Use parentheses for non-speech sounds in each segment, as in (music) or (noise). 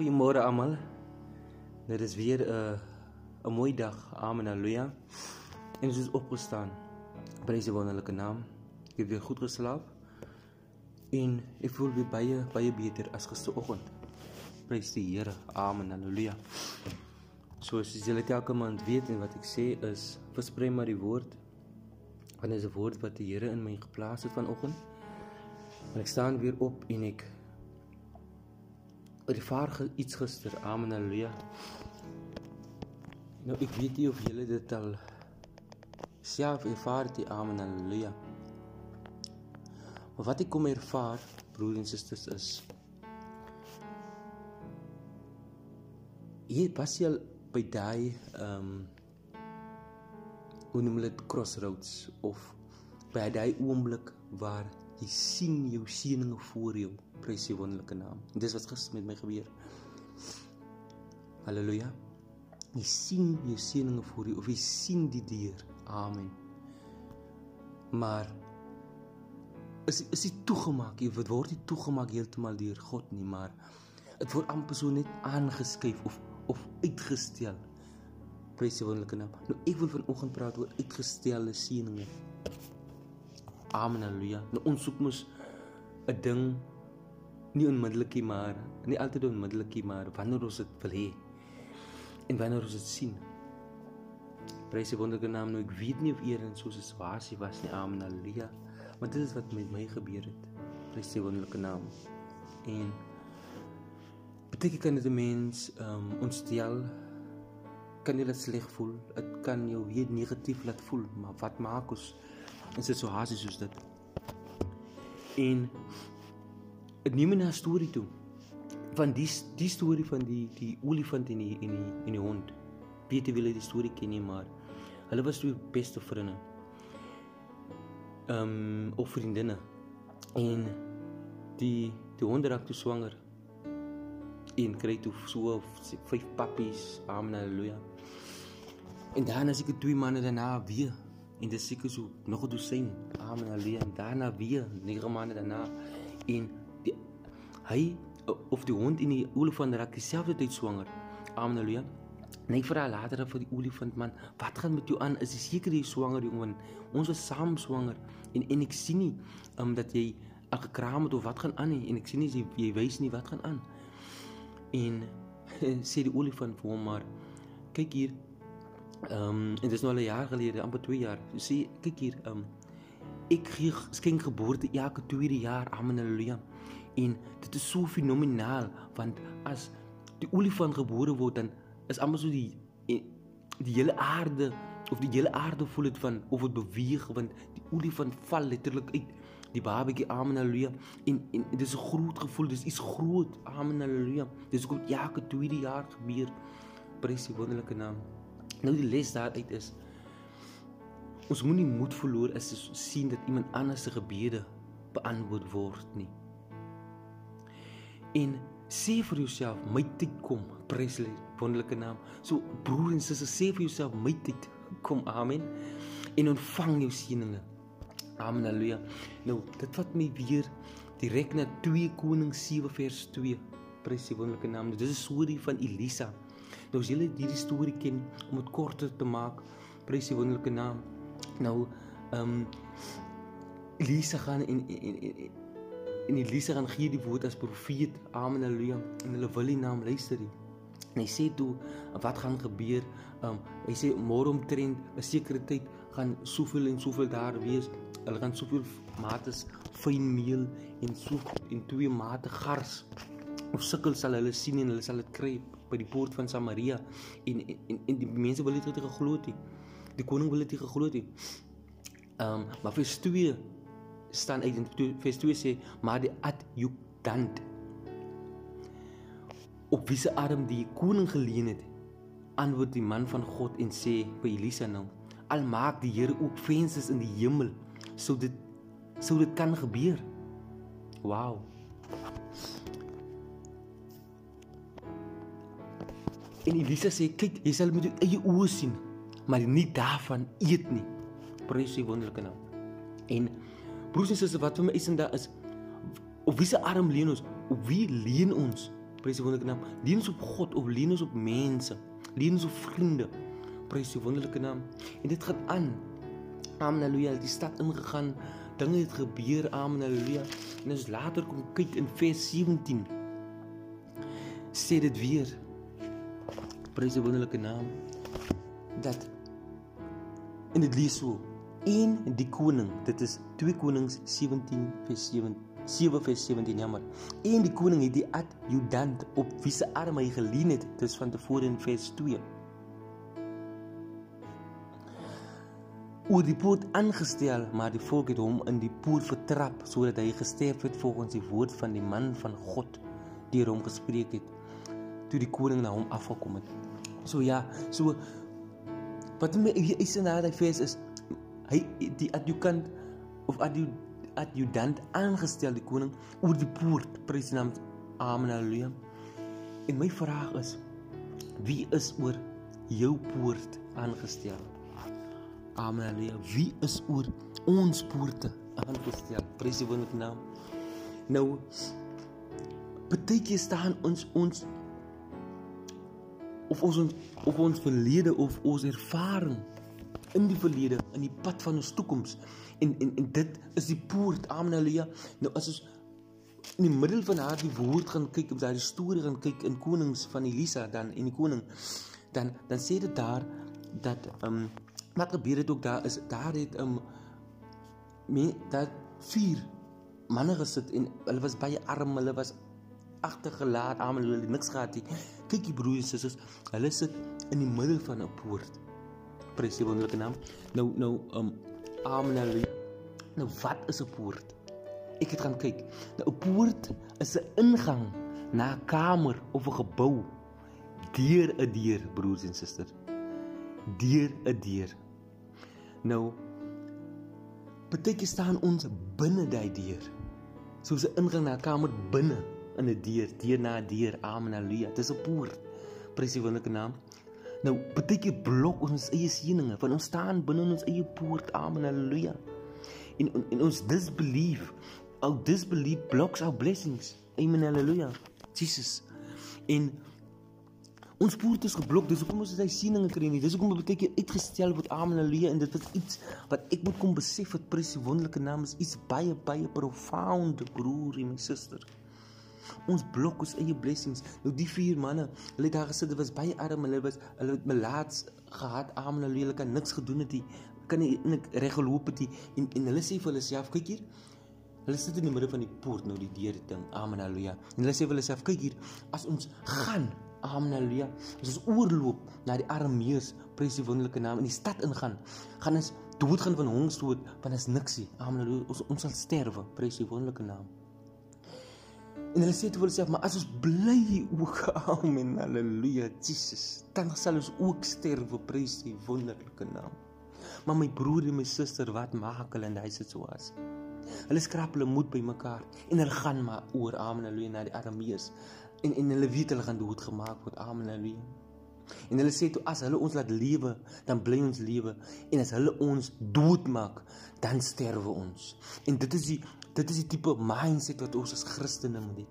Goeiemôre almal. Dit is weer 'n uh, 'n mooi dag. Amen. Halleluja. En ons is opgestaan. Prys die wonderlike naam. Ek het weer goed geslaap. En ek voel weer baie baie beter as gisteroggend. Prys die Here. Amen. Halleluja. Soos julle elke maand weet en wat ek sê is versprei maar die woord. Want dit is 'n woord wat die Here in my geplaas het vanoggend. En ek staan weer op en ek ervaar iets gister. Amen. Halleluja. Nou ek weet nie of julle dit al self ervaar het, amen. Halleluja. Maar wat ek kom ervaar, broers en susters is hier pas jy by daai ehm um, hoe noem dit crossroads of by daai oomblik waar jy sien jou seëninge voor jou prys die wonderlike naam. Dis wat gister met my gebeur. Halleluja. Jy sien jou seëninge voor jou of jy sien die deur. Amen. Maar is is dit toegemaak? Jy word nie toegemaak heeltemal deur God nie, maar dit word amper so net aangeskuif of of uitgestel. Prys die wonderlike naam. Nou ek wil vanoggend praat oor uitgestelde seëninge. Amen. Halleluja. Nou ons soek mos 'n ding nie onmiddellik nie maar nie altyd onmiddellik nie maar wanneer ons dit wil hê en wanneer ons dit sien. Prys die wonderlike naam nou ek weet nie of eer in so 'n situasie was nie. Amen haleluja maar dit is wat met my gebeur het. Prys die wonderlike naam. En beteken kan dit 'n mens um, ontstel? Kan jy dit sleg voel? Dit kan jou weer negatief laat voel maar wat maak ons in situasies soos dit en Ek neem 'n storie toe van die die storie van die die olifant en die en die en die hond. Peter wil die storie ken nie, maar hulle was twee beste vriende. Ehm um, of vriendinne. En die die hond raak toe swanger. En kry toe so vyf pappies. Amen. Halleluja. En dan as ek twee maande daarna weer en dit seker so nog 'n dosyn. Amen. Halleluja. En daarna weer 9 maande daarna en hy of die hond en die olifant raak dieselfde tyd swanger. Amen haleluja. Net vir haar later vir die olifant man, wat gaan met jou aan? Is jy seker jy swanger jongen? Ons was saam swanger en en ek sien nie um, dat jy al gekraam het of wat gaan aan nie en ek sien nie jy, jy wys nie wat gaan aan. En (laughs) sê die olifant vir hom maar kyk hier. Ehm um, en dit is nou al 'n jaar gelede, amper 2 jaar. Sê kyk hier, ehm um, ek gee skenk geboorte elke tweede jaar. Amen haleluja. En dit is so fenomenaal want as die olifant gebore word dan is almal so die die hele aarde of die hele aarde voel dit van of dit beweeg want die olifant val letterlik uit die babatjie amen haleluja en en dit is 'n groot gevoel dis iets groot amen haleluja dis kom elke tweede jaar gebeur prys die wonderlike naam nou die les daaruit is ons moenie moed verloor as ons sien dat iemand anders se gebede beantwoord word nie En sê vir jouself, my tyd kom. Prys die wonderlike naam. So broer en suster, sê vir jouself, my tyd kom. Amen. En ontvang jou seëninge. Amen. Halleluja. Nou, dit vat my weer direk na 2 Konings 7 vers 2. Prys die wonderlike naam. Dit is 'n storie van Elisa. Nou as julle hierdie storie ken, om dit korter te maak, prys die wonderlike naam. Nou, ehm um, Elisa gaan in in in en Elisa gaan gee die woord as profeet. Amen. Halleluja. En hulle wil die naam luister nie. En hy sê toe wat gaan gebeur? Um hy sê môre omtrent 'n sekere tyd gaan soveel en soveel daar wees. Hulle gaan soveel mates fyn meel en so en twee mate gars of sukkel sal hulle sien en hulle sal dit kry by die poort van Samaria en en en die mense wil dit nie geglo het. Die koning wil dit geglo het nie. Um maar vir 2 staan uit in vers 2 sê maar die adjutant op wie se arm die koning geleen het antwoord die man van God en sê by Elisa nou al maak die Here ook vensters in die hemel sou dit sou dit kan gebeur wow en Elisa sê kyk jy sal met jou eie oë sien maar nie daarvan eet nie prys die wonderlike naam en Broers en susters, wat vir my is en daar is op wie se arm leen ons? Op wie leen ons? Prys die wonderlike naam. Leen ons op God of leen ons op mense? Leen ons op vriende? Prys die wonderlike naam. En dit gaan aan. Amen. Halleluja. Die stad ingegaan. Dinge het gebeur. Amen. Halleluja. En as later kom kyk in vers 17 sê dit weer. Prys die wonderlike naam. Dat. In dit lees so een die koning dit is 2 konings 17 vers 7 7 vers 17 jammer een die koning het die adjutant op wie se arm hy geleen het dis van tevore in vers 2 oor die poort aangestel maar die volk het hom in die poort vertrap sodat hy gesterf het volgens die woord van die man van God deur hom gespreek het toe die koning na hom afgekom het so ja so wat my is in daai vers is hy die adjukant of adjutant aangestel die koning oor die poort prys naam amen haleluja en my vraag is wie is oor jou poort aangestel Amen. Halleluja. Wie is oor ons poorte aangestel? Prys die wonderlike naam. Nou beteken staan ons ons of ons of ons verlede of ons ervaring in die verlede in die pad van ons toekoms en en en dit is die poort amen haleluja nou as ons in die middel van haar die woord gaan kyk op daai storie gaan kyk in konings van Elisa dan en die koning dan dan sê dit daar dat ehm um, wat gebeur het ook daar is daar het 'n um, me dat vier manne gesit en hulle was baie arm, hulle was agtergelaat, almal hulle niks gehad nie. Kyk die broers en susters, hulle sit in die middel van 'n poort. Prys die wonderlike naam. Nou nou um amen. Nou wat is 'n poort? Ek het gaan kyk. Nou 'n poort is 'n ingang na 'n kamer of 'n gebou deur 'n deur, broers en susters deur 'n deur. Nou beteken staan ons binne daai deur. Soos 'n ingang na 'n kamer binne in 'n deur, deur na deur. Amen. Halleluja. Dis 'n poort. Prys die wonderlike naam. Nou beteken blok ons eie sieninge, want ons staan binne ons eie poort. Amen. Halleluja. En, en en ons disbelief, our disbelief blocks our blessings. Amen. Halleluja. Jesus. En Ons poort is geblok, dis hoekom ons sy sieninge kry nie. Dis hoekom baie keer uitgestel word. Amen. Halleluja. En dit is iets wat ek moet kom besef wat prys die wonderlike naam is. Iets baie baie profound, broer en my suster. Ons blok ons eie blessings. Nou die vier manne, hulle het daar gesit, dit was baie arm, hulle was hulle het melaats gehad. Amen. Halleluja. Hulle kan niks gedoen het nie. Kan nie nik reg geloop het nie. En en hulle sê vir hulle self, kyk hier. Hulle sit in die middel van die poort nou die deur ding. Amen. Halleluja. En hulle sê vir hulle self, kyk hier, as ons gaan Amen haleluja. As ons oorloop na die Arameërs, prys die wonderlike naam in die stad ingaan, gaan ons dood gaan van hongersdood, want is niksie. Amen haleluja. Ons ons sal sterwe, prys die wonderlike naam. En hulle sê toe hulle sê, maar as ons bly ook, amen haleluja, Jesus, dan sal ons ook sterwe, prys die wonderlike naam. Maar my broer en my suster, wat maak hulle in daai situasie? Hulle skraap hulle moed bymekaar en hulle gaan maar oor amen haleluja na die Arameërs en en hulle weet hulle gaan doodgemaak word. Amen. Halleluja. En hulle sê toe as hulle ons laat lewe, dan bly ons lewe en as hulle ons doodmaak, dan sterwe ons. En dit is die dit is die tipe mindset wat ons as Christene moet hê.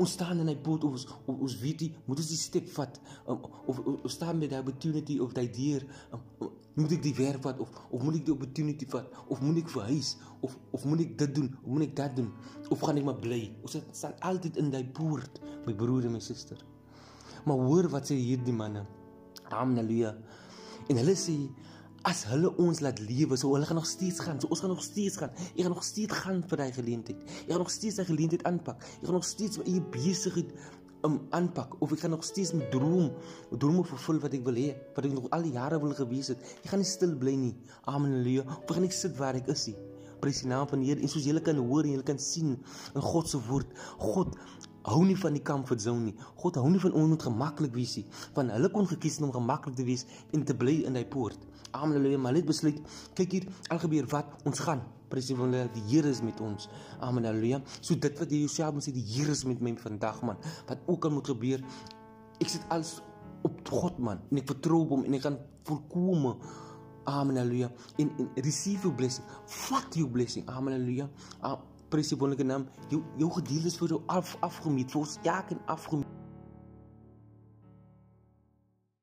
Ons staan in 'n boot of ons of, ons weet nie, moet ons die stap vat um, of, of staan met daai opportunity of daai dier um, um, moet ek die werk vat of of moet ek die opportunity vat of moet ek verhuis of of moet ek dit doen of moet ek dat doen of gaan ek maar bly. Ons staan altyd in daai poort my broer en my suster maar hoor wat sê hierdie manne? Haleluja en hulle sê as hulle ons laat lewe, so hulle gaan nog steeds gaan. So ons gaan nog steeds gaan. Ek gaan nog steeds gaan vir daai geleentheid. Ek gaan nog steeds daai geleentheid aanpak. Ek gaan nog steeds my eie besigheid um aanpak of ek gaan nog steeds my droom, drome vervul wat ek wil hê, wat ek nog al die jare wil gewees het. Ek gaan nie stil bly nie. Amen. Halleluja. Ek gaan nie sit waar ek is. Prys die naam van die Here. En soos julle kan hoor en julle kan sien in God se woord, God hou nie van die comfort zone nie. God hou nie van ons moet gemaklik wees nie. Van hulle kon gekies om gemaklik te wees en te bly in hy poort. Amen. Halleluja. Maar net besluit, kyk hier, al gebeur wat, ons gaan. Die wonder, die Here is met ons. Amen. Halleluja. So dit wat jy jouself moet sê, die Here is met my vandag man. Wat ook al moet gebeur, ek sit alles op God man en ek vertrou op hom en ek gaan volkome Amen. Halleluja. En, en receive your blessing. Vat jou blessing. Amen. Halleluja. Wonderlike naam. Jou jou gedeeltes word af afgemeet. Vir ons elkeen afgemeet.